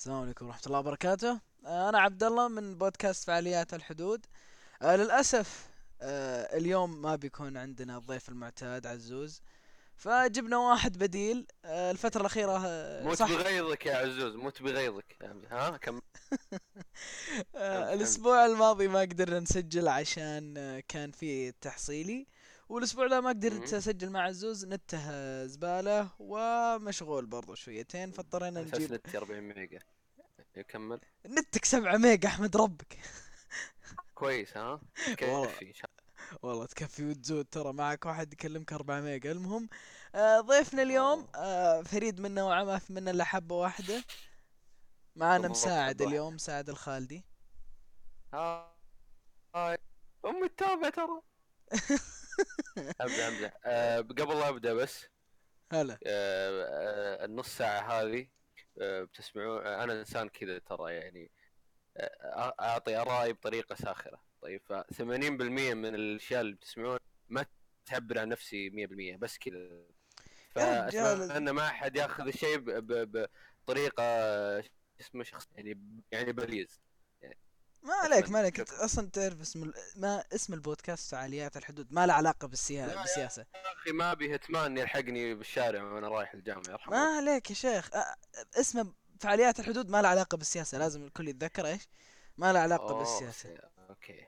السلام عليكم ورحمة الله وبركاته. آه، أنا عبد الله من بودكاست فعاليات الحدود. آه، للأسف آه، اليوم ما بيكون عندنا الضيف المعتاد عزوز. فجبنا واحد بديل. آه، الفترة الأخيرة آه، موت صح. بغيظك يا عزوز موت بغيظك. ها كم؟ آه، الأسبوع الماضي ما قدرنا نسجل عشان كان في تحصيلي. والأسبوع ده ما قدرت مم. أسجل مع عزوز نته زبالة ومشغول برضو شويتين فاضطرينا نجيب نت 40 ميجا. يكمل؟ نتك سبعة ميجا أحمد ربك. كويس ها؟ والله. كيفي إن شاء والله تكفي وتزود ترى معك واحد يكلمك 4 ميجا. المهم آه ضيفنا اليوم آه فريد منا وعما ما في منا إلا حبة واحدة. معانا مساعد اليوم مساعد الخالدي. ها- hi. أمي التابع ترى. امزح امزح أه قبل لا أبدأ بس هلا. أه أه النص ساعة هذه أه بتسمعون أه أنا إنسان كذا ترى يعني أه أعطي آرائي بطريقة ساخرة. طيب ف 80% من الأشياء اللي بتسمعون ما تعبر عن نفسي 100% بس كذا. فاتمنى ما أحد ياخذ الشيء بطريقة اسمه شخص يعني يعني بليز. ما عليك ما عليك. أصلا تعرف اسم ال... ما اسم البودكاست فعاليات الحدود؟ ما له علاقة بالسيا... لا بالسياسة. يا أخي ما ابي hitman يلحقني بالشارع وأنا رايح الجامعة يرحم ما عليك يا شيخ. اسمه فعاليات الحدود ما له علاقة بالسياسة لازم الكل يتذكر إيش؟ ما له بالسياسة. سي- okay.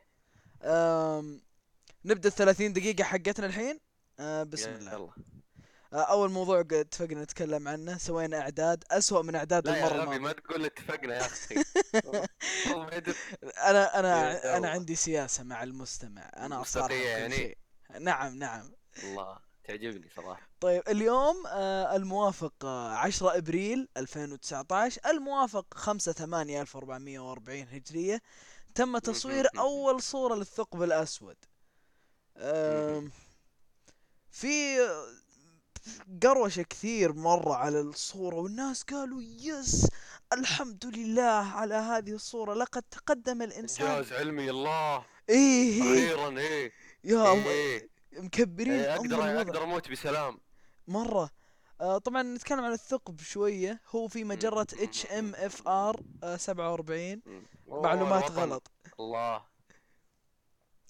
أم... نبدأ الثلاثين دقيقة حقتنا الحين؟ أه بسم الله. يلا. أول موضوع اتفقنا نتكلم عنه سوينا إعداد أسوأ من إعداد لا يا المرة غبي ما الماضية. تقول اتفقنا يا أخي. أنا أنا أنا عندي سياسة مع المستمع أنا بكل يعني. شيء. نعم نعم. الله تعجبني صراحة. طيب اليوم آه، الموافق آه، 10 إبريل 2019 الموافق 5 8 1440 هجرية. تم تصوير أول صورة للثقب الأسود. في قروشة كثير مرة على الصورة والناس قالوا يس الحمد لله على هذه الصورة لقد تقدم الإنسان. انجاز علمي الله. إيه إيه. أخيرا إيه. يا إيه الله إيه. مكبرين إيه، أم أقدر الوضع أقدر أموت بسلام. مرة. آه طبعا نتكلم عن الثقب شوية. هو في مجرة مم، HMFR 47 مم. اوه معلومات الوطن غلط. الله.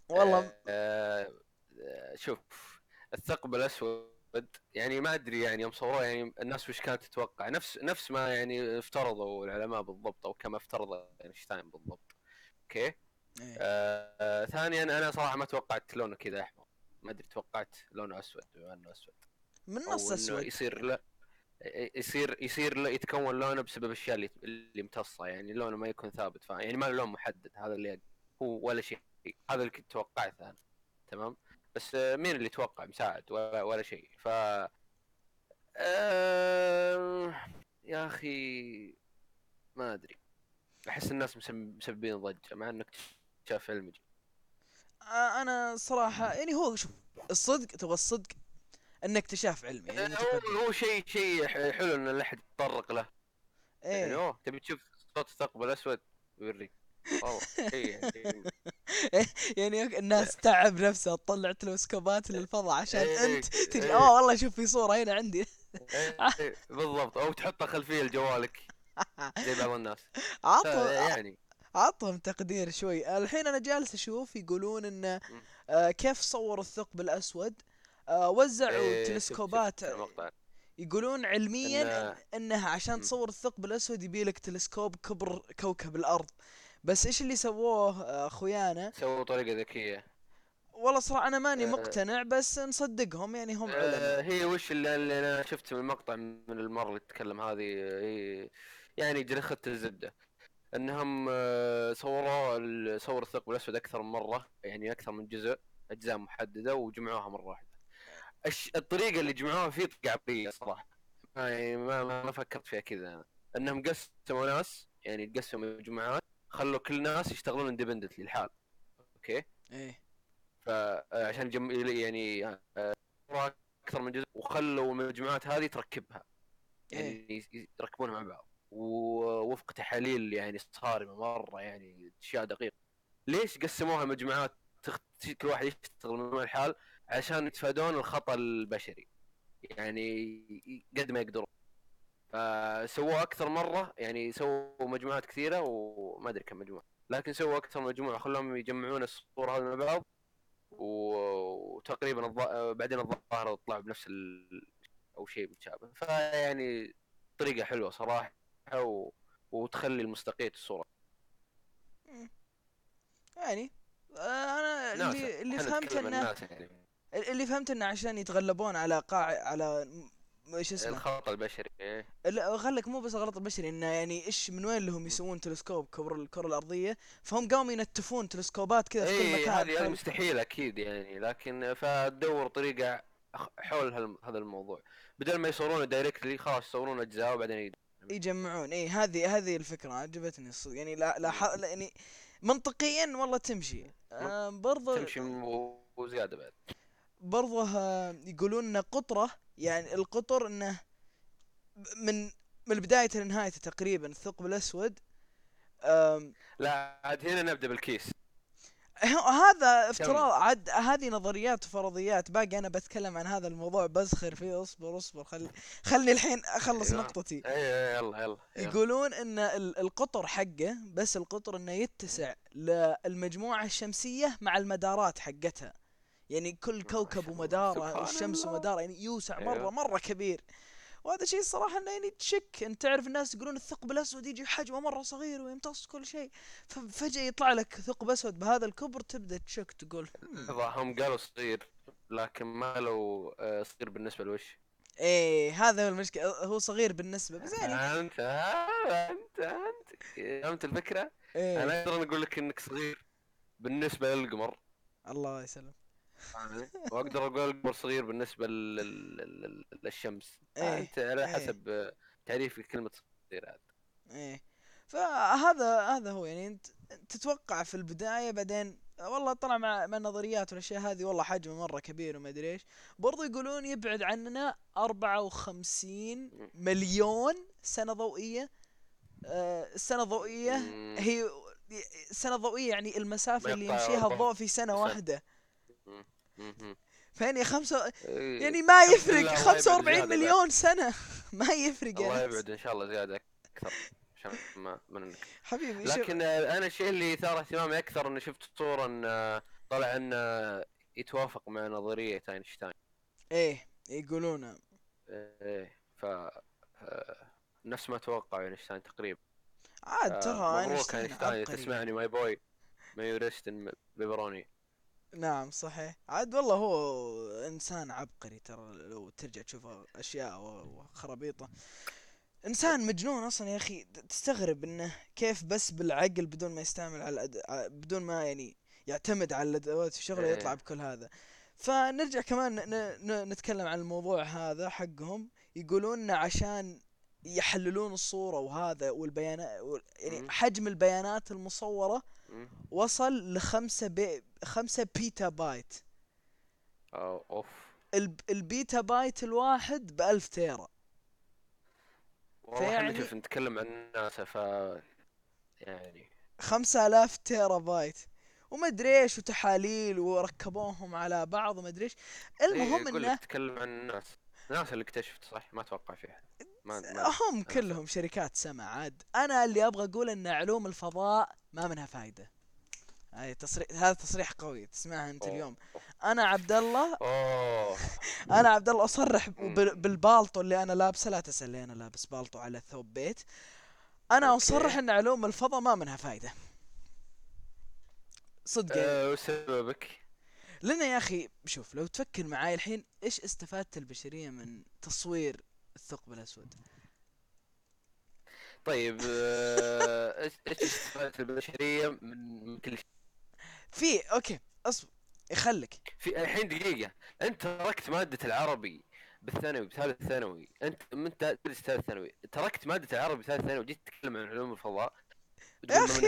والله. آه آه شوف الثقب الأسود يعني ما أدري يعني يوم صوروه يعني الناس وش كانت تتوقع؟ نفس نفس ما يعني افترضوا العلماء بالضبط أو كما افترض أينشتاين بالضبط. okay؟ إيه. آه آه ثانيا أنا صراحة ما توقعت لونه كذا أحمر. ما أدري توقعت لونه أسود بما انه أسود. من نص أسود. يصير لا يصير يصير لا يتكون لونه بسبب الأشياء اللي اللي امتصه. يعني لونه ما يكون ثابت يعني ما له لون محدد. هذا اللي هو ولا شيء. هذا اللي كنت توقعته أنا. تمام؟ بس آه، مين اللي توقع مساعد؟ ولا ولا شيء. ف آه... يا أخي ما أدري. أحس الناس مسب- مسببين ضجة مع إنك شاف علمي. آه أنا صراحة يعني هو شوف الصدق تبغى الصدق انه اكتشاف علمي يعني آه، هو هو شيء شيء حلو إن لا احد يتطرق له. يعني إيه أوه تبي تشوف صوت الثقب الأسود؟ يوريك. والله شيء يعني الناس تعب نفسها تطلع تلسكوبات للفضاء عشان إيه أنت تجي إيه. آه والله شوف في صورة هنا عندي. إيه، بالضبط. أو تحطها خلفية لجوالك. زي بعض الناس. عطهم يعني عطهم تقدير شوي. الحين أنا جالس أشوف يقولون انه. آه كيف صوروا الثقب الأسود؟ آه وزعوا إيه، تلسكوبات. يقولون علميا إن انها عشان. تصور الثقب الأسود يبيلك تلسكوب كبر كوكب الأرض. بس إيش اللي سووه آه، أخويانا؟ سووا طريقة ذكية. والله صراحة أنا ماني آه، مقتنع بس نصدقهم يعني هم علماء. آه، هي وش اللي, أنا شفت من المقطع من المرة اللي تتكلم هذه هي يعني جرخة الزبدة. إنهم صوروا صور الثقب الأسود أكثر من مرة يعني أكثر من جزء أجزاء محددة وجمعوها مرة واحدة. الطريقة اللي جمعوها فيه طريقة عبقرية صراحة. ما يعني ما, ما ما فكرت فيها كذا أنا. إنهم قسموا ناس يعني قسموا مجموعات خلوا كل ناس يشتغلون independently لحال okay؟ إيه. فعشان جم... يعني آه، أكثر من جزء وخلوا المجموعات هذه تركبها. إيه. يعني ي- يركبونها مع بعض. ووفق تحاليل يعني صارمة مرة يعني أشياء دقيقة. ليش قسموها مجموعات تخت... كل واحد يشتغل من الحال؟ عشان يتفادون الخطأ البشري. يعني قد ما يقدرون. فسووه أكثر مرة يعني سووا مجموعات كثيرة وما أدري كم مجموعة لكن سووا أكثر مجموعة خلوهم يجمعون الصور هذه مع بعض وتقريبا الظ... بعدين الظاهر طلعوا بنفس ال... أو شيء متشابه فيعني طريقة حلوة صراحة و... وتخلي المصداقيه الصورة يعني آه، أنا. اللي اللي فهمت انه يعني اللي فهمت إنه عشان يتغلبون على قاع على إيش اسمه؟ الخطا البشري إيه. لا خلك مو بس غلط البشري إنه يعني إيش من وين لهم يسوون تلسكوب كبر الكرة الأرضية؟ فهم قاموا ينتفون تلسكوبات كذا في كل اي مكان إيه، هذه مستحيل أكيد يعني لكن فتدور طريقة حول هذا الموضوع. بدل ما يصورونه دايركتلي خلاص يصورون أجزاء وبعدين يجمعون. اي هذه هذه الفكرة عجبتني الصدق. يعني لا لا, يعني منطقيا والله تمشي. آه برضو تمشي وزياده بعد. برضه آه، يقولون قطرة يعني القطر إنه من من بداية لنهايته تقريبا الثقب الأسود لا عاد هنا نبدأ بالكيس. هذا افتراض عاد هذه نظريات وفرضيات. باقي أنا بتكلم عن هذا الموضوع. بسخر فيه اصبر اصبر. خل خلني الحين أخلص أيوة. نقطتي. اي أي، يلا يلا. يقولون إن ال- القطر حقه بس القطر إنه يتسع للمجموعة الشمسية مع المدارات حقتها. يعني كل كوكب. ومدارة والشمس. ومدارة يعني يوسع أيوة. مرة مره كبير. وهذا شيء الصراحه إنه يعني تشك. أنت تعرف الناس يقولون الثقب الأسود يجي حجمه مرة صغير ويمتص كل شيء. ففجاه يطلع لك ثقب أسود بهذا الكبر تبدأ تشك تقول "هم، قالوا صغير لكن ما لو آه، صغير بالنسبة لوش؟ إيه هذا هو المشكلة. هو صغير بالنسبة بس يعني أنت أنت أنت. فهمت الفكرة؟ إيه. أنا أقدر أقول لك إنك صغير بالنسبة للقمر. الله يسلم وأقدر أقول القمر صغير بالنسبة لل- لل- لل- للشمس إيه، أنت على إيه. حسب آه، تعريفك كلمه صغير عاد إيه فهذا هذا هو يعني أنت تتوقع في البداية بعدين والله طلع مع مع النظريات والأشياء هذه والله حجمه مرة كبير وما أدري إيش برضو يقولون يبعد عننا 54 مليون سنة ضوئية آه، السنة الضوئيه مم. هي السنة الضوئيه يعني المسافة اللي يمشيها الضوء في سنة سنة. واحدة. فيعني خمسة إيه. يعني ما يفرق لله الله يبعد 45 زيادة بعد. مليون سنة. ما يفرق الله يا يبعد إن شاء الله زيادة أكثر عشان ما ننك. حبيبي لكن آه، أنا الشيء اللي ثار اهتمامي أكثر إني شفت صورة إن آه، طلع انه يتوافق مع نظرية أينشتاين. إيه يقولون. إيه ف آه، نفس ما توقع أينشتاين تقريبا. عاد آه، ترى أينشتاين تسمعني my boy ما يورست بيبروني. نعم صحيح عاد والله هو إنسان عبقري ترى لو ترجع تشوف أشياء وخرابيطه إنسان مجنون أصلا يا أخي تستغرب إنه كيف بس بالعقل بدون ما يستعمل على الأد... بدون ما يعني يعتمد على الأدوات في شغله إيه. يطلع بكل هذا فنرجع كمان ن... ن... نتكلم عن الموضوع هذا حقهم يقولون عشان يحللون الصورة وهذا والبيانات وال- يعني. حجم البيانات المصورة مم. وصل لخمسة بي... خمسة بيتا بايت. أو أوف. الب... البيتا بايت الواحد بألف تيرا والله إحنا فيعني- شوف نتكلم عن ناسا ف يعني. خمسة آلاف تيرا بايت. وما أدري إيش وتحاليل وركبوهم على بعض وما أدري إيش. المهم إيه، إنه تتكلم عن الناس. ناس اللي اكتشفت صح؟ ما أتوقع في احد ما ما هم كلهم شركات سمع عاد. أنا اللي أبغى أقول إن علوم الفضاء ما منها فايدة. هاي تصريح هذا تصريح قوي تسمعها انت أوه. اليوم. أنا عبد الله أنا عبد الله اصرح بالبالطو اللي أنا لابسه. لا تسأل لي أنا لابس بالطو على ثوب بيت. أنا okay. أصرح إن علوم الفضاء ما منها فايدة. صدق يعني. آه، وسببك لأن يا أخي شوف لو تفكر معاي الحين إيش استفادت البشرية من تصوير الثقب الأسود؟ طيب آه، إيش استفادت البشرية من من كل شيء؟ في okay أصبر يخلك في الحين دقيقة. أنت تركت مادة العربي بالثانوي بثالث ثانوي. أنت من تدرس ثالث ثانوي. تركت مادة العربي بثالث ثانوي وجيت تتكلم عن علوم الفضاء. يا أخي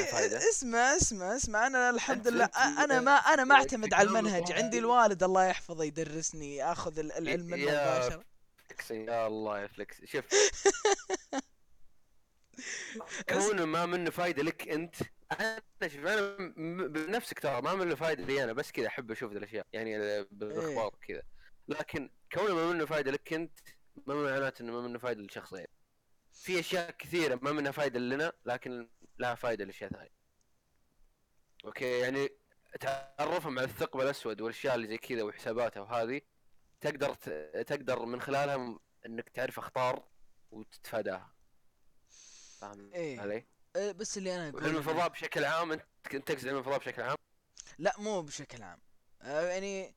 اسمع اسمع اسمع. أنا الحمد لله أنا ما أنا ما أعتمد على المنهج. عندي الوالد الله يحفظه يدرسني اخذ ال- العلم منه يا مباشره flex يا الله يا flex. شوف. كونه ما منه فايدة لك أنت أنا شوف أنا بنفسك ترى ما منه فايدة لي أنا بس كذا أحب أشوف الأشياء يعني ال- بالأخبار كذا. لكن كونه ما منه فايدة لك أنت ما معناته إنه ما منه فايدة لشخص غير في أشياء كثيرة ما منها فائده لنا لكن لها فائده لأشياء ثانية. أوكي يعني تعرفهم على الثقب الأسود والأشياء اللي زي كذا وحساباتها وهذه تقدر تقدر من خلالها إنك تعرف أخطار وتتفاداها. فاهم إيه. علي؟ أه، بس اللي أنا أقول علم الفضاء بشكل عام أنت كنت تقصد علم الفضاء بشكل عام؟ لا مو بشكل عام. أه، يعني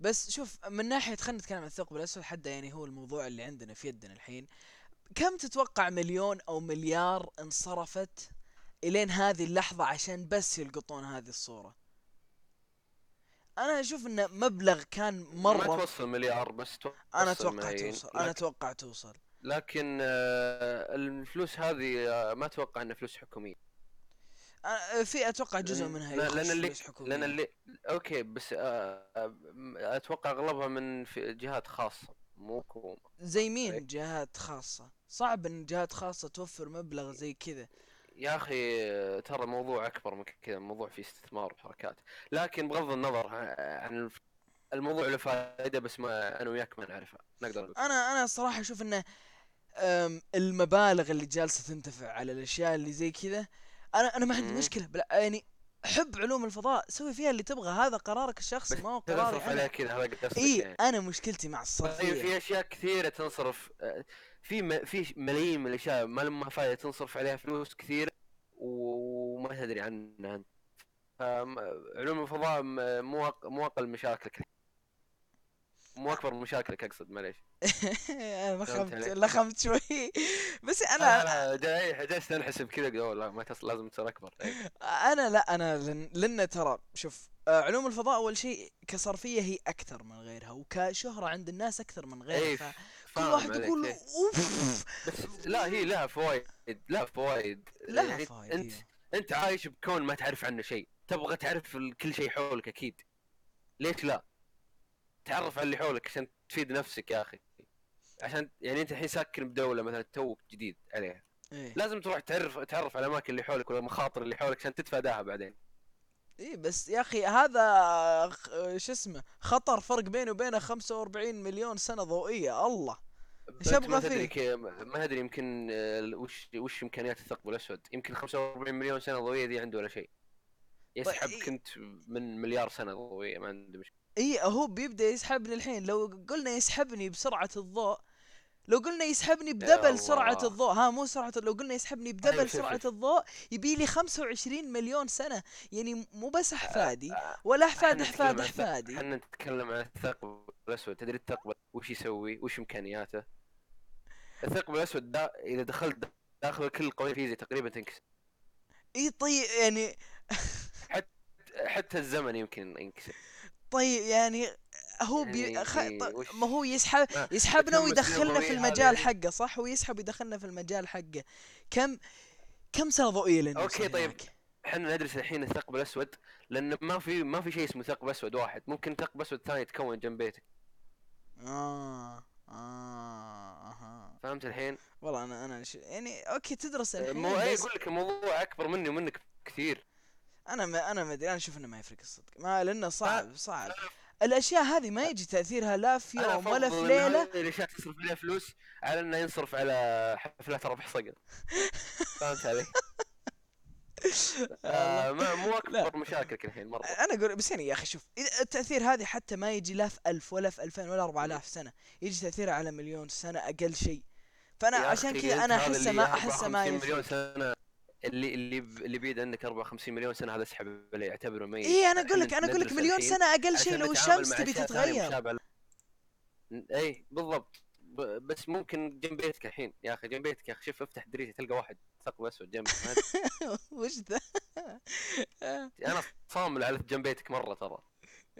بس شوف من ناحية خلينا نتكلم عن الثقب الاسود حتى يعني هو الموضوع اللي عندنا في يدنا الحين. كم تتوقع مليون أو مليار انصرفت إلين هذه اللحظة عشان بس يلقطون هذه الصورة؟ أنا أشوف انه مبلغ كان ما مرة. توصل مليار بس توصل أنا أتوقع. توصل أنا أتوقع توصل. لكن آه، الفلوس هذه آه، ما أتوقع انها فلوس حكومية. أنا في أتوقع جزء منها لأن اللي لأن اللي أوكي بس آه، آه، أتوقع أغلبها من في جهات خاصة مو حكومة. زي. مين؟ جهات خاصة. صعب إن جهات خاصة توفر مبلغ زي كذا. يا أخي آه، ترى موضوع أكبر من كذا موضوع فيه استثمار وحركات. لكن بغض النظر عن الموضوع له فائده بس ما أنا وياك ما نعرفها. نقدر أنا أنا الصراحه أشوف إنه المبالغ اللي جالسة تنتفع على الأشياء اللي زي كذا أنا أنا ما عندي. مشكلة بلا يعني حب علوم الفضاء سوي فيها اللي تبغى هذا قرارك الشخصي ما هو قراري أنا. كذا إي يعني أنا مشكلتي مع طيب الصرفيه في أشياء كثيرة تنصرف في م... في ملايين من الأشياء ما لما فائده تنصرف عليها فلوس كثيرة وما تدري عنها. انت فعلوم الفضاء مو مو أقل مشاكلك. مو أكبر مشاكلك أقصد معليش أنا لخمت. لخمت شوي بس أنا جاي جالس انحسب كذا لا ما تصل لازم تصير أكبر إيه. أنا لا أنا لن, لأن ترى شوف آه، علوم الفضاء أول شيء كصرفية هي أكثر من غيرها وكشهرة عند الناس أكثر من غيرها ف... كل واحد يقول إيه. أوف بس لا هي لها فوائد لها فوائد لها فوائد انت إيه. أنت عايش بكون ما تعرف عنه شيء تبغى تعرف كل شيء حولك أكيد ليش لا تعرف على اللي حولك عشان تفيد نفسك يا أخي. عشان يعني أنت الحين ساكن بدولة مثلا توك جديد عليها. إيه. لازم تروح تعرف تعرف على الاماكن اللي حولك والمخاطر اللي حولك عشان تتفاداها بعدين. اي بس يا أخي هذا خ- شو اسمه خطر فرق بيني وبينه 45 مليون سنة ضوئية. الله. ما تدري فيه؟ ما ادري يمكن آه، وش وش إمكانيات الثقب الأسود؟ يمكن 45 مليون سنة ضوئية دي عنده ولا شيء. يسحب إيه. كنت من مليار سنة ضوئية ما عنده مشكلة. إي هو بيبدأ يسحبني الحين. لو قلنا يسحبني بسرعة الضوء لو قلنا يسحبني بدبل الله. الضوء ها مو سرعة لو قلنا يسحبني أيوة، بدبل شوف. الضوء يبي لي 25 مليون سنة. يعني مو بس أحفادي آه، ولا أحفاد أحفاد أحفادي. إحنا نتكلم عن الثقب الأسود. تدري الثقب وش يسوي؟ وش إمكانياته؟ الثقب الأسود دا إذا دخلت داخل كل قوانين الفيزياء تقريبا تنكسر. إي طيب يعني حتى الزمن يمكن ينكسر. طيب يعني هو بي يعني خ... ط- وش- ما هو يسحب يسحبنا ويدخلنا في المجال؟ حقه صح؟ ويسحب ويدخلنا في المجال حقه. كم كم سنة ضوئيه okay، نوصل طيب. إحنا ندرس الحين الثقب الأسود لأن ما في ما في شيء اسمه ثقب أسود واحد. ممكن ثقب أسود ثاني يتكون جنب بيتك. آه آه أها فهمت الحين؟ والله أنا أنا ش... يعني أوكي تدرس الحين مو بس أقول لك الموضوع أكبر مني ومنك كثير. أنا ما أنا ما أدري أنا أشوف إنه ما يفرق الصدق. ما لأنه. صعب صعب. الأشياء هذه ما يجي تأثيرها لا في يوم ولا في ليلة. الاشياء تصرف عليها فلوس على إنه ينصرف على حفلات ربح صقر. فهمت علي؟ آه ما مو اكبر مشاكلك الحين مره أنا أقول بس يعني يا أخي شوف التأثير هذه حتى ما يجي لا في 1000 ولا في 2000 ولا 4000 سنة يجي تاثيرها على مليون سنة أقل شيء. فأنا عشان كذا أنا احسه ما احسه ما 54 مليون يفرق اللي اللي اللي بعيد عنك 54 مليون سنة هذا أسحب عليه يعتبره ميت. اي أنا أقول لك أنا أقول لك مليون سنة أقل شيء لو الشمس تبي تتغير. اي بالضبط. بس ممكن جنب بيتك الحين. يا أخي جنب بيتك يا أخي شوف افتح دريشة تلقى واحد ثقب أسود جنبك. وش ذا؟ أنا صامل على جنب بيتك مرة ترى.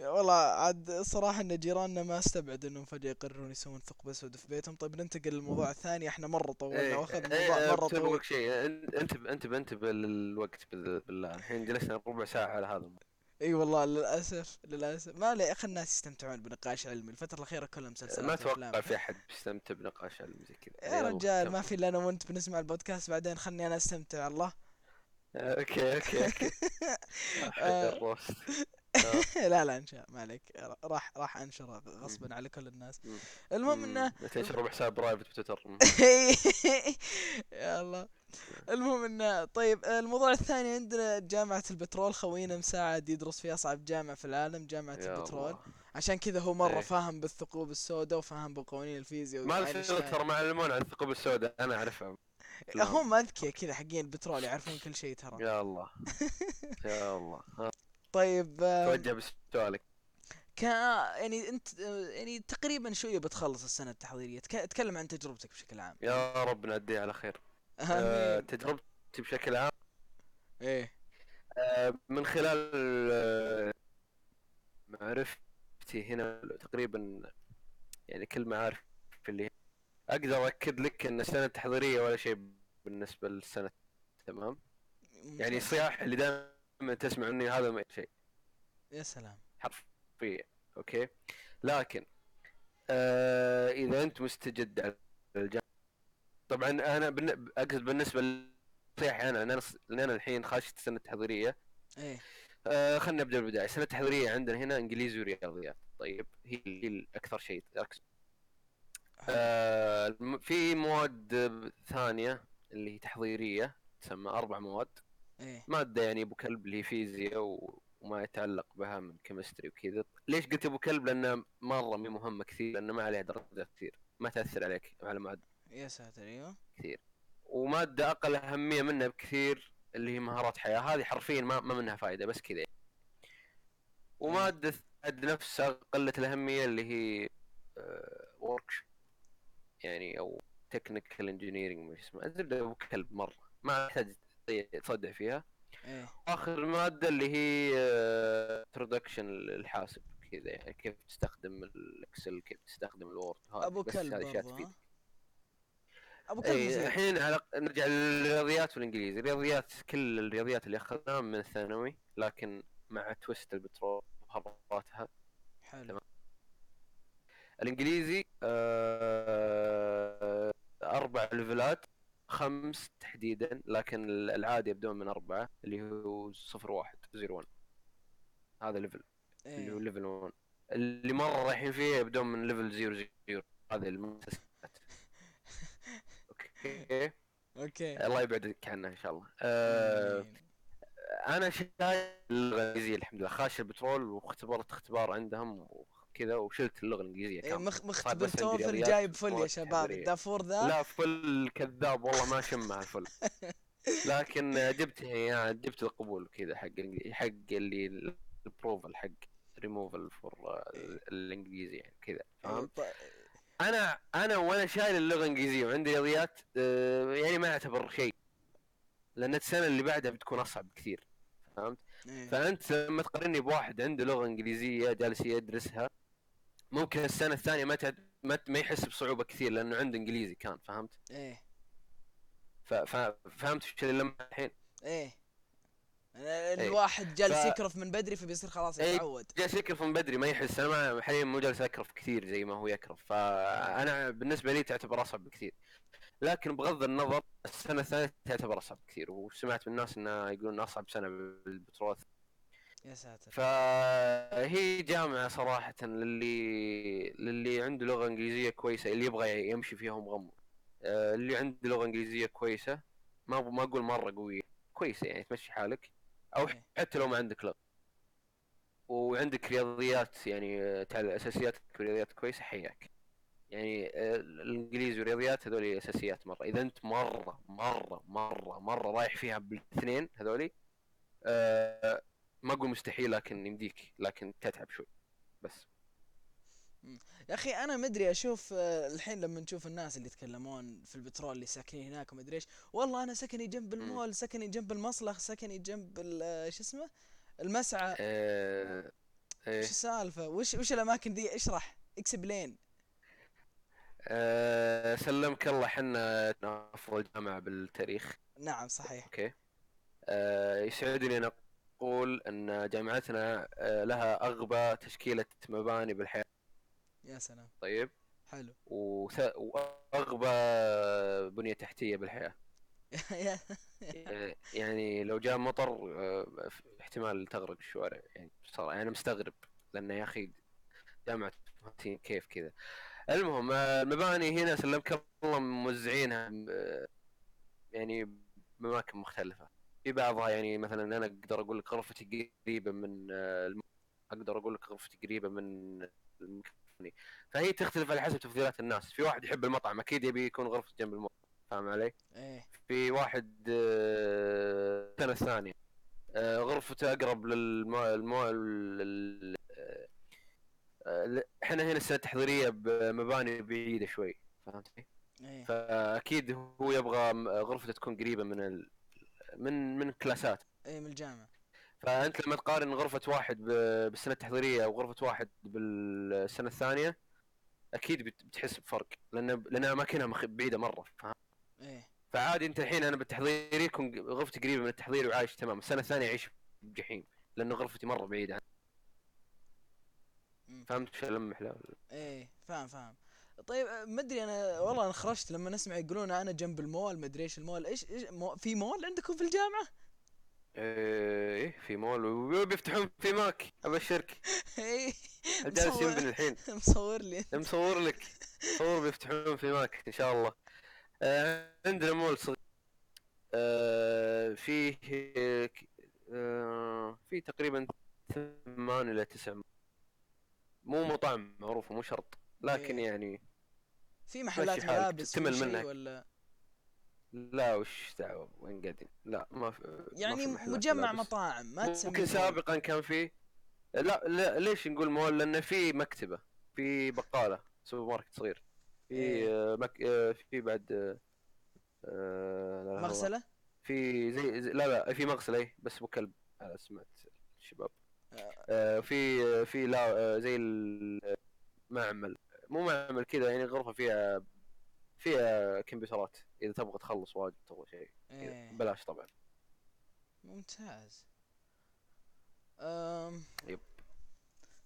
والله عاد الصراحة إن جيراننا ما استبعد إنهم فجأة يقررون يسوون ثقب اسود في بيتهم. طيب ننتقل للموضوع الثاني. إحنا مرة طولنا إيه، واخذ إيه، موضوع مرة طويل. لك شيء أنت أنت أنت انتبه للوقت بال- بالله الحين جلسنا ربع ساعة على هذا الموضوع. إي والله للأسف للأسف. ما عليه خلي الناس يستمتعون بنقاش علمي الفترة الأخيرة كلها مسلسلات ما أتوقع. في أحد بيستمتع بنقاش علمي زي كذا. يا رجال ما. في إلا أنا وأنت بنسمع البودكاست. بعدين خلني أنا أستمتع. الله. okay okay okay. لا لا انشاء ما عليك. راح راح انشره غصبا على كل الناس. المهم إنه تنشر بحساب private بتويتر. يا الله. المهم إنه طيب الموضوع الثاني عندنا جامعة البترول. خوينا مساعد يدرس في أصعب جامعة في العالم جامعة يا البترول. الله. عشان كذا هو مرة إيه. فاهم بالثقوب السوداء وفاهم بقوانين الفيزياء ما وأينشتاين. الفرق ترى معلمون عن الثقوب السوداء أنا أعرفها. هم اذكياء كذا حقين البترول يعرفون كل شيء ترى. يا الله. يا الله. طيب آه، توجه بسؤالك. كان يعني انت آه، يعني تقريبا شوية بتخلص السنة التحضيرية. تك- تكلم عن تجربتك بشكل عام. يا رب نعديها على خير. آه، آمين. تجربتي بشكل عام. إيه. آه، من خلال آه، معرفتي هنا تقريبا يعني كل معارف اللي أقدر اكد لك إن السنة التحضيرية ولا شيء بالنسبة للسنة. تمام؟ يعني. الصياح اللي دائما تسمع مني هذا ما شيء. يا سلام. حرفيا. أوكي. لكن آه إذا أنت مستجد على الجامعة طبعا أنا بالن- أقصد بالنسبة للصياح أنا لأن أنا أنا الحين خاشت السنة التحضيريه إيه. آه خلينا نبدا بالبدايه السنة التحضيريه عندنا هنا إنجليزي ورياضيات. طيب هي هي الأكثر شيء. ركز حلو. آه في مواد ثانية اللي هي تحضيرية تسمى أربع مواد. إيه. مادة يعني أبو كلب اللي هي فيزياء و... وما يتعلق بها من chemistry وكذا. ليش قلت أبو كلب؟ لانها مرة مي مهمة كثير لأنه ما عليها درجات كثير. ما تأثر عليك على معدل يا ساتر أيوه. كثير. ومادة أقل أهمية منها بكثير اللي هي مهارات حياة. هذه حرفيا ما, ما منها فائده بس كذا. ومادة بعد نفسها قله الأهمية اللي هي work يعني أو technical engineering ما اسمه الزبده ابو كلب مرة. ما يحتاج تصدع فيها. إيه. آخر مادة اللي هي introduction الحاسب كذا يعني كيف تستخدم ال Excel كيف تستخدم ال Word هذه أبو كلب؟ أبو. كلب اي مفيد. الحين على نرجع للرياضيات والانجليزي الرياضيات كل الرياضيات اللي أخذناها من الثانوي لكن مع twist البترول وهرباتها. حلو. تمام. الإنجليزي آه أربع ليفلات. خمس تحديدا لكن العادي يبدون من أربعة اللي هو صفر واحد zero 1 هذا level اللي هو level 1 اللي مرة رايحين فيه يبدون من level 0 0 هذه المؤسسات. أوكي. أوكي. الله يبعدك عنها إن شاء الله. آه آمين. أنا شايل اللغة الحمد لله. خاش البترول واختبرت اختبار عندهم وكذا وشلت اللغة الإنجليزية إيه، كاملة مخ صار مختبر رياضيات جايب فل يا شباب. الدافور ذا لا فل كذاب والله ما شمها الفل لكن جبت يعني جبت القبول كذا حق حق اللي البروفل حق ريموفل فور الإنجليزي يعني كذا إيه، فهمت؟ ط- أنا أنا وأنا شايل اللغة الإنجليزية وعندي رياضيات آه، يعني ما أعتبر شيء لأن السنة اللي بعدها بتكون أصعب كثير فهمت؟ إيه. فأنت لما تقارني بواحد عنده لغة إنجليزية جالس يدرسها ممكن السنة الثانية ما تعد ما, ما يحس بصعوبة كثير لأنه عنده إنجليزي كان فهمت؟ إيه ف... ف... فهمت إيش اللي لما الحين؟ إيه أنا- الواحد جالس ف- يكرف من بدري فبيصير خلاص إيه. يتعود جالس يكرف من بدري ما يحس أنا حاليا مو جالس أكرف كثير زي ما هو يكرف فأنا بالنسبة لي تعتبر أصعب بكثير لكن بغض النظر السنة الثانية تعتبر أصعب كثير وسمعت من الناس انها يقولون أصعب سنة بالبترول يا ساتر. فهي جامعة صراحة للي للي عنده لغة إنجليزية كويسة اللي يبغى يمشي فيها مغمض آه، اللي عنده لغة إنجليزية كويسة ما ما أقول مرة قوية كويسة يعني تمشي حالك. أو إيه. حتى لو ما عندك لغة. وعندك رياضيات يعني آه، أساسيات رياضيات كويسة حياك. يعني آه، الانجليزي والرياضيات هذول أساسيات مرة. إذا أنت مرة مرة مرة مرة رايح فيها بالاثنين هذولي ما أقول مستحيل لكن يمديك لكن تتعب شوي. بس. يا أخي أنا مدري أشوف آه، الحين لما نشوف الناس اللي يتكلمون في البترول اللي ساكنين هناك ومدري إيش والله أنا سكني جنب المول سكني جنب المصلخ سكني جنب آه، شو اسمه؟ المسعى. آه إيه. وش السالفة؟ وش وش الأماكن دي؟ اشرح. explain. آه سلمك الله حنا افضل جامعه بالتاريخ. نعم صحيح. okay. آه يسعدني أن أقول إن جامعتنا آه لها أغبى تشكيلة مباني بالحياة. يا سلام. طيب. حلو. وث... وأغبى بنية تحتية بالحياة. آه، يعني لو جاء مطر آه، احتمال تغرق الشوارع. يعني بصراحة أنا مستغرب لأنه يا أخي جامعة فهمتين كيف كذا. المهم المباني هنا سلمك الله موزعينها يعني باماكن مختلفة. في بعضها يعني مثلا أنا أقدر أقول لك غرفتي قريبة من آه، الم... أقدر أقول لك غرفتي قريبة من المكان الفلاني. فهي تختلف على حسب تفضيلات الناس في واحد يحب المطعم أكيد يبي يكون غرفته جنب المطعم فاهم علي؟ إيه في واحد آه، السنة الثانية آه، غرفته أقرب للمو... المو... لل... آه، إحنا هنا السنة التحضيرية بمباني بعيدة شوي فهمتني؟ إيه فأكيد هو يبغى غرفته تكون قريبة من ال... من من كلاسات. إيه من الجامعة. فأنت لما تقارن غرفة واحد ب- بالسنة التحضيرية وغرفة واحد بالسنة الثانية أكيد بت- بتحس بفرق لأن أماكنها مخ- بعيدة مرة فاهم؟ إيه فعادي أنت الحين أنا بالتحضيري يكون غرفتي قريبة من التحضير وعايش تمام السنة الثانية أعيش بجحيم لأنه غرفتي مرة بعيدة. فهمت شو ألمح إيه فاهم فاهم. طيب آه، ما أدري أنا والله أنا خرجت لما نسمع يقولون أنا جنب المول ما أدري إيش المول إيش إيش مو في مول عندكم في الجامعة؟ إيه في مول وبيفتحون في ماك ابشرك إيه جالس مصور- ينبني الحين. مصور لي. مصور لك. صور بيفتحون في ماك إن شاء الله. آه عندنا مول صغير. آه فيه آه في تقريبا ثمان إلى تسع مو مطاعم معروفة مو شرط لكن إيه. يعني في محلات ملابس في شيء منك. ولا لا وش دعوة وين قاعدين لا ما في ما يعني في محلات مجمع ملابس. مطاعم ما تسميه ممكن. سابقا كان في لا, لا ليش نقول مول لأنه في مكتبة في بقالة سوبر ماركت صغير في إيه. آه، مك... آه، في بعد آه، آه، مغسلة؟ في زي, زي لا لا في مغسلة اي بس أبو كلب على سمعت الشباب آه. في في لا زي المعمل مو معمل كذا يعني غرفه فيها فيها كمبيوترات إذا تبغى تخلص واجد تبغى شيء. إيه. بلاش طبعا ممتاز أم... يب.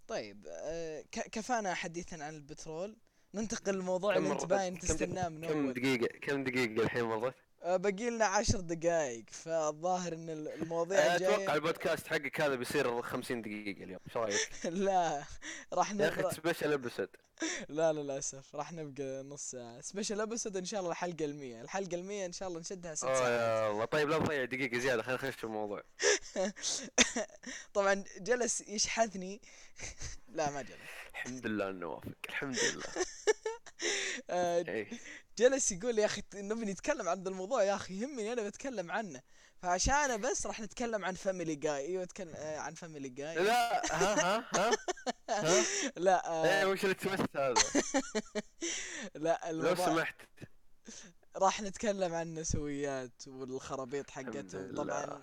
طيب أه... كفانا حديثا عن البترول ننتقل للموضوع كم اللي أنت باين كم- تستناه من كم أول دقيقة كم دقيقة الحين مرت؟ أه باقي لنا عشر دقائق فالظاهر إن ال- المواضيع أتوقع الجايه البودكاست حقك هذا بيصير 50 دقيقة اليوم، إيش رأيك؟ لا راح يا أخي نبقى special episode لا لا للاسف راح نبقى نص ساعة. special episode إن شاء الله الحلقة المية. الحلقة المية إن شاء الله نشدها ست ساعات يا الله. طيب لا تضيع دقيقة زيادة. خلينا نخش في الموضوع. طبعا جلس يشحذني. لا ما جلس. الحمد لله إنه وافق. الحمد لله. أه إيه. جلس يقول يا أخي نبي نتكلم عن الموضوع يا أخي يهمني أنا بتكلم عنه. فعشانه بس راح نتكلم عن Family Guy أيوه نتكلم آه عن Family Guy لا ها ها ها ها. لا إيه آه وش اللي تمثل هذا؟ لا لو سمحت. راح نتكلم عن النسويات والخرابيط حقتهم. طبعا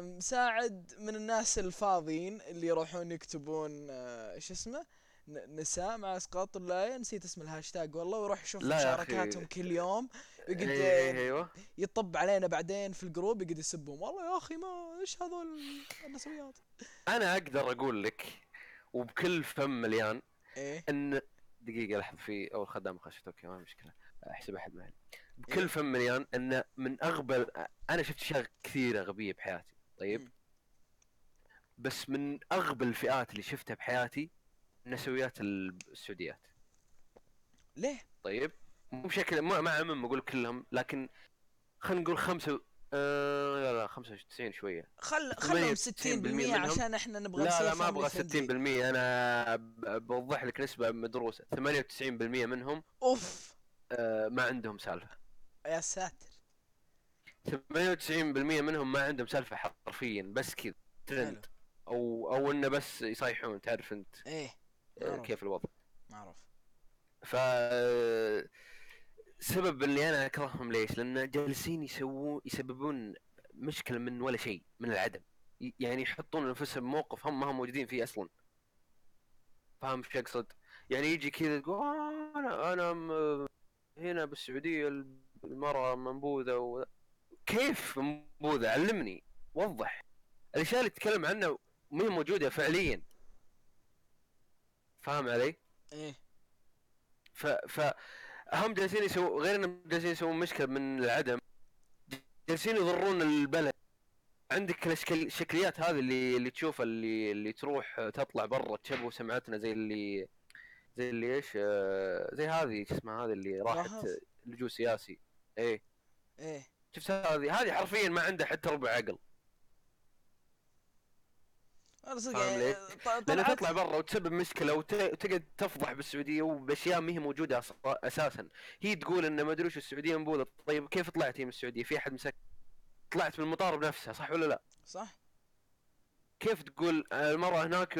مساعد من الناس الفاضيين اللي يروحون يكتبون آه، إيش اسمه؟ نساء مع أسقاط اللاية نسيت اسم الهاشتاج والله لا يا أخي. مشاركاتهم كل يوم يقعد إيه آه، أيوه. يطب علينا بعدين في الجروب يقعد يسبهم. والله يا أخي ما إيش هذول النسويات؟ أنا أقدر أقول لك وبكل فم مليان إيه. إن دقيقة لحظة في أول خدام خشت. أوكي ما مشكلة. أحسب أحد معي. إيه. بكل فم مليان إن من أغبى أنا شفت أشياء كثيرة غبية بحياتي. طيب؟ مم. بس من أغبى الفئات اللي شفتها بحياتي نسويات السعوديات. ليه؟ طيب مو بشكل ما ما اعمم أقول كلهم لكن خلينا نقول خمسة آه لا لا 95 شوية. خل خلهم 60% منهم. عشان إحنا نبغى لا لا ما أبغى family friendly. 60% أنا بوضح لك نسبة مدروسة. 98% منهم أوف. آه ما عندهم سالفة. يا ساتر. 98% منهم ما عندهم سالفة حرفيا بس كذا ترند. أو أو إنه بس يصيحون تعرف أنت. إيه. كيف الوضع. معروف ف سبب اللي أنا أكرههم ليش؟ لأن جالسين يسوون يسببون مشكلة من ولا شيء من العدم. يعني يحطون أنفسهم بموقف هم ما هم موجودين فيه أصلا. فاهم إيش أقصد؟ يعني يجي كذا تقول آه أنا أنا هنا بالسعودية المرأة منبوذة و... كيف منبوذة؟ علمني وضح. الأشياء اللي تتكلم عنها ما موجودة فعليا. فاهم علي؟ إيه. ف ف هم جالسين يسووا غير إنهم جالسين يسوون مشكلة من العدم جالسين يضرون البلد. عندك الشكليات هذه اللي اللي تشوفها اللي اللي تروح تطلع برا تشبه سمعتنا زي اللي زي اللي إيش آه، زي هذه شو اسمها هذه اللي راحت. لجوء سياسي. إيه. إيه. شفت هذه؟ هذه حرفيا ما عندها حتى ربع عقل. أنا صدق يعني ليه؟ ط- لأن طلعت تطلع برا وتسبب مشكلة وت- وتقعد تفضح بالسعودية وبأشياء ما هي موجودة أساسا. هي تقول إن ما أدري وش السعودية مبوذه طيب كيف طلعت هي من السعودية؟ في أحد مسك طلعت من المطار بنفسها صح ولا لا؟ صح. كيف تقول المرأة هناك.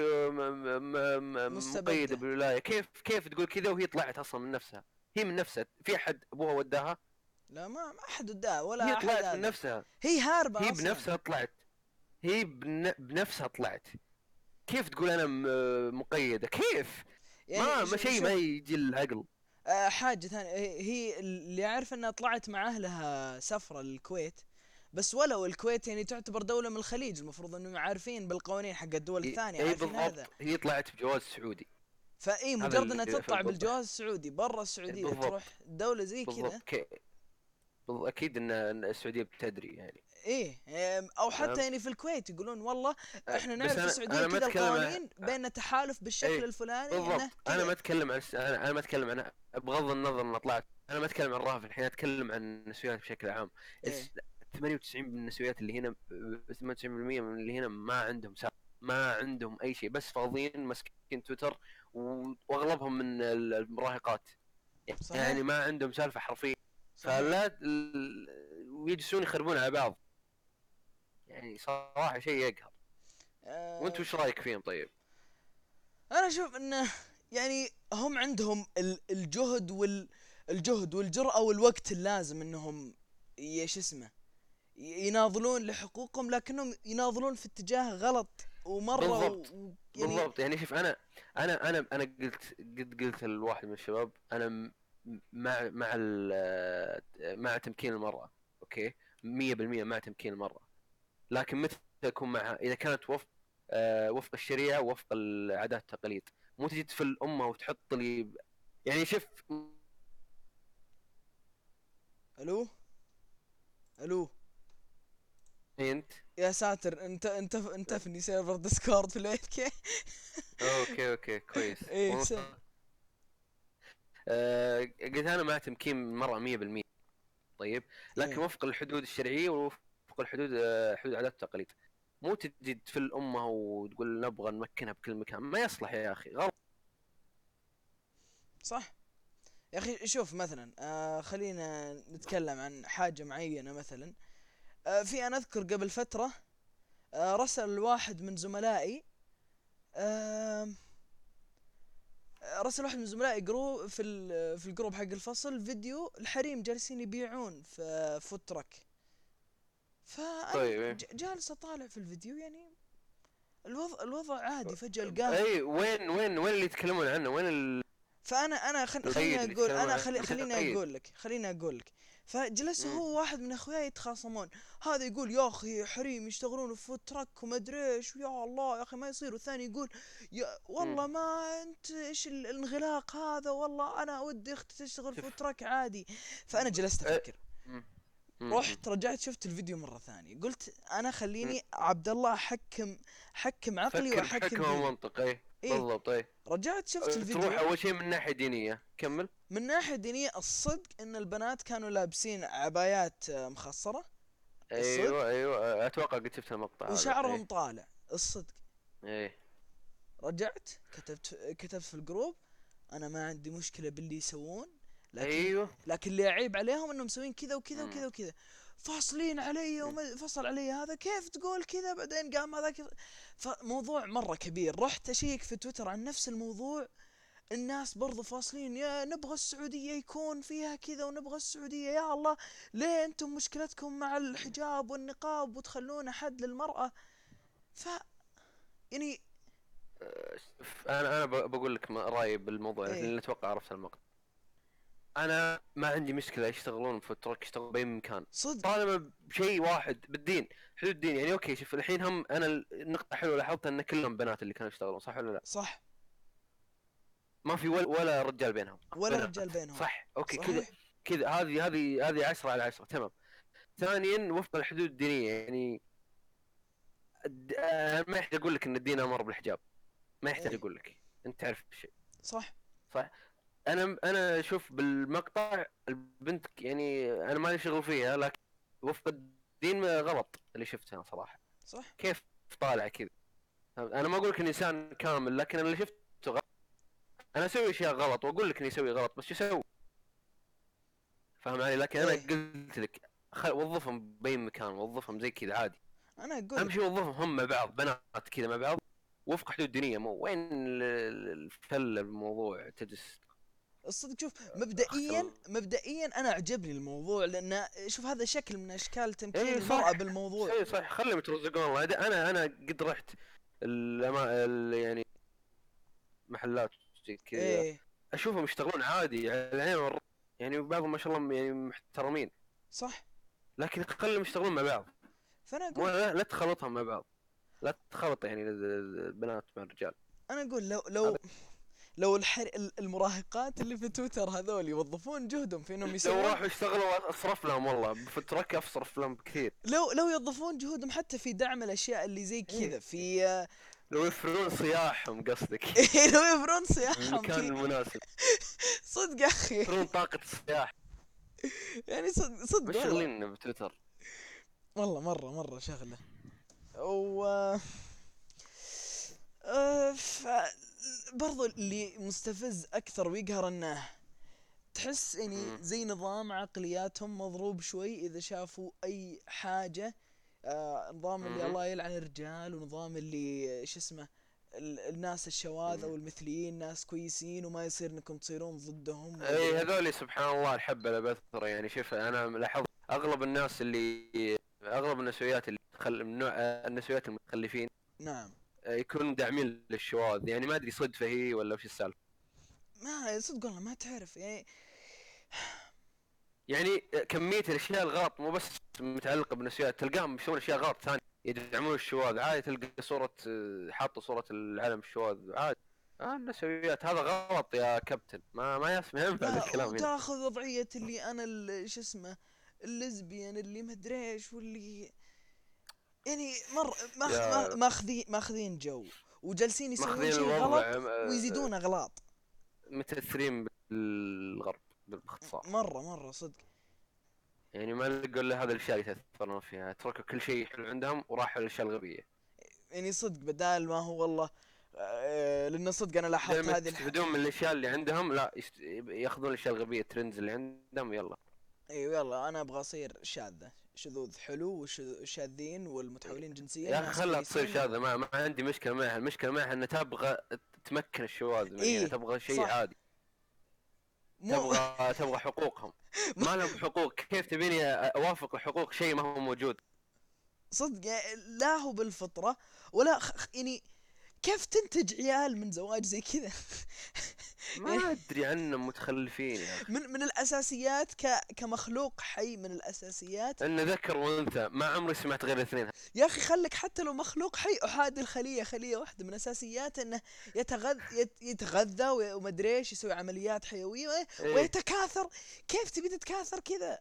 مقيدة بالولاية؟ كيف كيف تقول كذا وهي طلعت أصلا من نفسها؟ هي من نفسها. في أحد أبوها وداها؟ لا ما ما أحد وداها ولا هي طلعت. من نفسها. هي هاربة هي أصلاً. بنفسها طلعت. هي بن... بنفسها طلعت. كيف تقول أنا م- مقيدة؟ كيف؟ يعني ما ما شيء ما يجي العقل آه، حاجة ثانية. هي اللي أعرف إنها طلعت مع أهلها سفرة للكويت. بس ولو الكويت يعني تعتبر دولة من الخليج المفروض إنهم عارفين بالقوانين حق الدول الثانية عارفين هذا. بالضبط هي طلعت بجواز سعودي. فإي هذا مجرد إنها تطلع. بالجواز السعودي برا السعودية. تروح دولة زي كذا. بالضبط. كي... بالضبط أكيد إن السعودية بتدري يعني. إيه أو حتى؟ يعني في الكويت يقولون والله إحنا نعرف في السعوديه كذا القوانين بيننا تحالف بالشكل إيه، الفلاني بالضبط أنا. ما أتكلم عن أنا أنا ما أتكلم عن بغض النظر ان طلعت أنا ما أتكلم عن رافع الحين أتكلم عن النسويات بشكل عام إيه. الس- 98 من النسويات اللي هنا 98% من اللي هنا ما عندهم سالفه ما عندهم أي شيء بس فاضيين ماسكين تويتر وأغلبهم من ال- المراهقات صحيح. يعني ما عندهم سالفة صحيح. فلا ويجلسون يخربون على بعض يعني صراحة شيء يقهر آه، وانت وش رأيك فيهم طيب؟ أنا أشوف إنه يعني هم عندهم ال- الجهد وال الجهد والجرأة والوقت اللازم إنهم إيش اسمه يناضلون لحقوقهم لكنهم يناضلون في اتجاه غلط ومرة بالضبط. و... يعني بالضبط يعني شوف أنا أنا أنا أنا قلت قد قلت لواحد من الشباب أنا مع مع مع تمكين المرأة أوكي 100% مع تمكين المرأة لكن متى اكون معها إذا كانت وفق آه، وفق الشريعة ووفق العادات والتقاليد. مو تجي في الامه وتحط لي يعني شوف ألو؟ ألو؟ أنت؟ يا ساتر انت انت انت في server Discord في الايت كي. okay okay كويس. إيه، سم. آه، قلت أنا مع تمكين المرأة 100% طيب لكن إيه. وفق الحدود الشرعية ووفق الحدود آه، حدود العادات والتقاليد مو تجي في الأمة وتقول نبغى نمكنها بكل مكان. ما يصلح يا أخي غلط. صح. يا أخي شوف مثلا آه خلينا نتكلم عن حاجة معينة مثلا. آه في أنا أذكر قبل فترة آه رسل واحد من زملائي آه رسل واحد من زملائي group في في ال group حق الفصل فيديو الحريم جالسين يبيعون في truck فأنا طيب، إيه. جالس أطالع في الفيديو يعني الوضع الوضع عادي فجأة القاه أي وين وين وين اللي يتكلمون عنه وين ال... فأنا أنا خل... خليني عنه. خلي... متى خليني؟ أقول لك خليني أقول لك فجلس. هو واحد من اخوياي يتخاصمون هذا يقول يا أخي حريم يشتغلون في food truck وما أدري إيش ويا الله يا أخي ما يصير والثاني يقول يا والله ما أنت إيش ال- الانغلاق هذا والله أنا ودي أختي تشتغل. food truck عادي فأنا جلست أه، أفكر. رحت رجعت شفت الفيديو مرة ثانية. قلت أنا خليني عبد الله احكم حكم عقلي واحكم بحكمة ديني. ومنطق اي إيه. بالضبط اي رجعت شفت تروح الفيديو. أول شيء من ناحية دينية. كمل. من ناحية دينية الصدق إن البنات كانوا لابسين عبايات آه، مخصرة. أيوه أيوه أتوقع قد شفت المقطع. وشعرهم طالع. الصدق. اي إي. رجعت كتبت كتبت في الجروب أنا ما عندي مشكلة باللي يسوون. لكن أيوه. لكن اللي اعيب عليهم إنهم مسوين كذا وكذا. وكذا وكذا. فاصلين علي وما فصل علي هذا كيف تقول كذا؟ بعدين قام هذاك فموضوع مرة كبير. رحت أشيك في تويتر عن نفس الموضوع. الناس برضو فاصلين يا نبغى السعودية يكون فيها كذا ونبغى السعودية. يا الله ليه أنتم مشكلتكم مع الحجاب والنقاب وتخلون حد للمرأة؟ ف يعني ف- أنا أنا بقول لك رأيي بالموضوع إيه. لأن أتوقع عرفت المقطع أنا ما عندي مشكلة يشتغلون في الترك يشتغلون بأي مكان. صدق. طالما بشيء واحد بالدين حدود الدين يعني أوكي شوف الحين هم أنا النقطة حلوة لاحظتها أن كلهم بنات اللي كانوا يشتغلون صح ولا لا؟ صح. ما في ولا, ولا رجال بينهم. ولا. رجال بينهم. صح. أوكي كذا كذا هذه هذه هذه 10 على 10 تمام. ثانيا وفق الحدود الدينية يعني ما يحتاج أقول لك أن الدين أمر بالحجاب. ما يحتاج إيه. أقول لك. أنت تعرف الشيء صح؟ أنا أنا أشوف بالمقطع البنت يعني أنا مالي شغل فيها لكن وفق الدين غلط اللي شفتها صراحة. صح. كيف طالع كذا؟ أنا ما أقول لك إنسان كامل لكن اللي شفته غلط أنا أسوي أشياء غلط وأقول لك إني أسوي غلط بس شو أسوي؟ فاهم علي؟ لكن أنا إيه. قلت لك خل... وظفهم باي مكان وظفهم زي كذا عادي. أنا أقول أهم شيء وظفهم هم مع بعض بنات كذا مع بعض وفق حدود دينية مو وين ال- ال- الفله بالموضوع تجلس الصدق شوف مبدئيا مبدئيا أنا عجبني الموضوع لأن شوف هذا شكل من أشكال تمكين إيه، المرأة صح. بالموضوع. اي صح. خليهم يترزقون الله هذا أنا أنا قد رحت الأما... ال... يعني محلات زي كذا. إيه. أشوفهم يشتغلون عادي. على العين والراس يعني بعضهم ما شاء الله يعني محترمين. صح. لكن خليهم يشتغلون مع بعض. فأنا أقول لا, لا تخلطهم مع بعض. لا تخلط يعني ال- ال- البنات مع الرجال. أنا أقول لو لو لو الحر... ال- المراهقات اللي في تويتر هذول يوظفون جهدهم في إنهم لو يسوون راحوا يشتغلوا أصرف لهم والله بفترك أصرف لهم بكثير لو لو يوظفون جهودهم حتى في دعم الأشياء اللي زي كذا في لو يفرون صياحهم قصدك. لو يفرون صياحهم المكان المناسب. صدق يا أخي. يفرون طاقة الصياح يعني صدق صدق. شغلين بتويتر. والله مرة مرة شغلة و آه، ف... برضو اللي مستفز أكثر ويقهر أنه تحس يعني مم. زي نظام عقلياتهم مضروب شوي إذا شافوا أي حاجة آه نظام اللي. الله يلعن الرجال ونظام اللي شو اسمه ال- الناس الشواذ. أو المثليين ناس كويسين وما يصير إنكم تصيرون ضدهم اي هذول سبحان الله الحبة لبثرة يعني شوف أنا لاحظت أغلب الناس اللي أغلب النسويات اللي خل... من نوع النسويات المتخلفين نعم آه، يكونون داعمين للشواذ. يعني ما أدري صدفة هي ولا وش السالفة. ما صدق والله ما تعرف. يعني يعني كمية الأشياء الغلط مو بس متعلقة بالنسويات تلقاهم يسوون أشياء غلط ثانية. يدعمون الشواذ. عادي تلقى صورة آه، حاطة صورة العلم الشواذ. عادي. آه النسويات. هذا غلط يا كابتن. ما ما يس- ما ينفع الكلام هنا. وتأخذ وضعية اللي أنا شو اسمه اللزبيان اللي مدري إيش واللي يعني مر ماخ يا- ما- ماخذين ماخذين جو وجالسين يسوون شيء غلط آه، ويزيدون أغلاط. متأثرين بالغرب باختصار مرة مرة صدق. يعني ما نقول له هذا الأشياء اللي يتاثرون فيها تركوا كل شيء حلو عندهم وراحوا للأشياء الغبية. يعني صدق بدال ما هو والله آه لأن صدق أنا لاحظت هذه. يستفيدون من الأشياء اللي عندهم لا. ياخذون الأشياء الغبية الترندز اللي عندهم يلا. أيوه يلا أنا أبغى أصير شاذة. شذوذ حلو والشاذين والمتحولين جنسيا يا أخي خلها تصير. شاذة ما, ما عندي مشكلة معها المشكلة معها إنها تبغى تمكن الشواذ إيه، يعني تبغى شيء صح. عادي مو تبغى تبغى حقوقهم ما لهم حقوق كيف تبيني أوافق حقوق شيء ما هو موجود صدق يعني لا هو بالفطرة ولا. خ- يعني كيف تنتج عيال من زواج زي كذا؟ ما أدري عنهم متخلفين يا أخي. من من الأساسيات ك... كمخلوق حي من الأساسيات. انه ذكر وأنثى ما عمري سمعت غير الاثنين يا أخي خلك حتى لو مخلوق حي احاد الخلية خلية واحدة. من اساسياته إنه يتغذى يت... يتغذى ومدري إيش يسوي عمليات حيوية إيه. ويتكاثر. كيف تبي تتكاثر كذا؟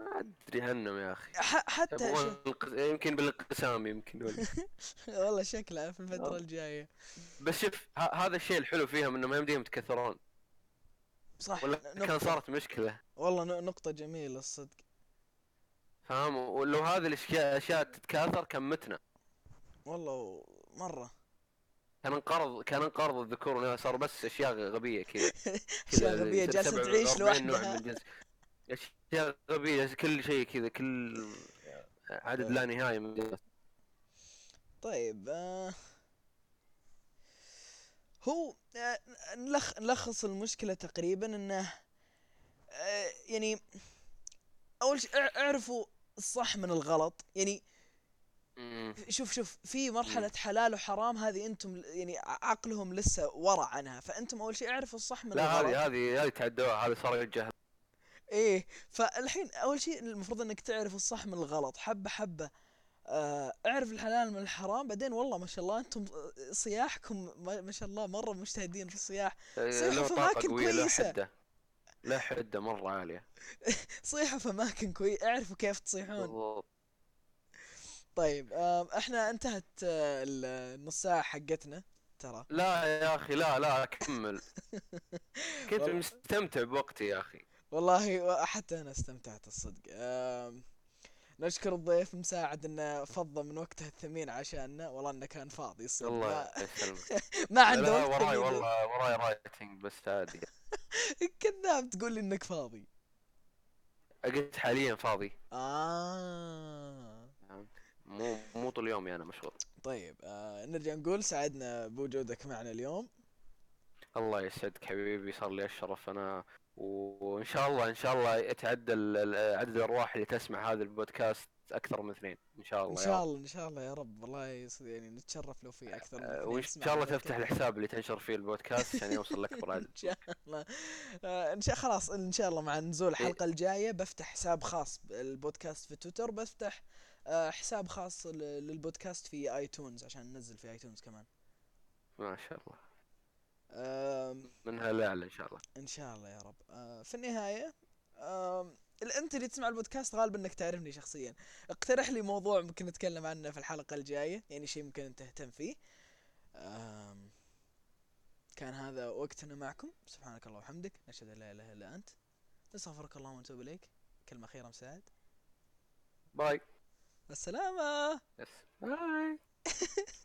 أدري عنهم يا أخي. حتى. الق- يمكن بالانقسام يمكن ولا. والله شكلها في الفترة. الجاية. بس شوف ه- هذا الشيء الحلو فيهم انه ما يمديهم يتكثرون. صح ولا نقطة. كان صارت مشكلة. والله ن- نقطة جميلة الصدق. فاهم؟ ولو هذه الأشياء أشياء تتكاثر كان متنا. والله مرة. كان انقرض كان انقرض الذكور صار بس أشياء غبية كذا. أشياء غبية جالسة تعيش لوحدها. اشياء غبية كل شيء كذا كل عدد لا نهائي من طيب آه هو آه نلخ نلخص المشكلة تقريبا إنه آه يعني أول شيء اع- اعرفوا الصح من الغلط. يعني. شوف شوف في مرحلة حلال وحرام هذه أنتم يعني عقلهم لسه ورا عنها. فأنتم أول شيء اعرفوا الصح من لا الغلط. هذه هذه هذه تعدوها هذه صار الجهل إيه فالحين أول شيء المفروض إنك تعرف الصح من الغلط حبة حبة. آه اعرف الحلال من الحرام بعدين والله ما شاء الله أنتم صياحكم ما شاء الله مرة مجتهدين في الصياح. صيحوا له في قوية له كويسة. حدة. مرة عالية. صيحوا في أماكن كويس اعرفوا كيف تصيحون. بالضبط. طيب إحنا انتهت آه، النص ساعة حقتنا ترى. لا يا أخي لا لا كمل كنت. مستمتع بوقتي يا أخي. والله حتى أنا استمتعت الصدق. نشكر الضيف مساعد إنه فضى من وقته الثمين عشاننا. والله إنه كان فاضي الصدق. الله ما, يسلمك ما عنده وقت وراي. والله وراي رايتنج بس عادي. كذاب تقول لي إنك فاضي. قلت حاليا فاضي. آه. مو مو طول يومي أنا مشغول. طيب آه نرجع نقول سعدنا بوجودك معنا اليوم. الله يسعدك حبيبي صار لي الشرف. أنا وإن شاء الله إن شاء الله يتعدى عدد الأرواح اللي تسمع هذا البودكاست أكثر من اثنين إن شاء إن الله يا شاء. الله إن شاء الله يا رب والله يعني نتشرف لو في أكثر من اثنين وإن شاء الله. تفتح الحساب اللي تنشر فيه البودكاست عشان يوصل لاكبر عدد إن شاء الله آه، إن شاء خلاص إن شاء الله مع نزول إيه. الحلقة الجاية بفتح حساب خاص بالبودكاست في تويتر بفتح آه، حساب خاص للبودكاست في آيتونز عشان ننزل في آيتونز كمان ما شاء الله منها لاعلى إن شاء الله. إن شاء الله يا رب. آه، في النهاية انت اللي تسمع البودكاست غالبا إنك تعرفني شخصيا. اقترح لي موضوع ممكن نتكلم عنه في الحلقة الجاية يعني شيء ممكن أنت تهتم فيه. كان هذا وقتنا معكم. سبحانك اللهم وبحمدك. نشهد أن لا إله إلا أنت. نستغفرك اللهم ونتوب إليك. كلمة أخيرة مساعد باي. السلامة. باي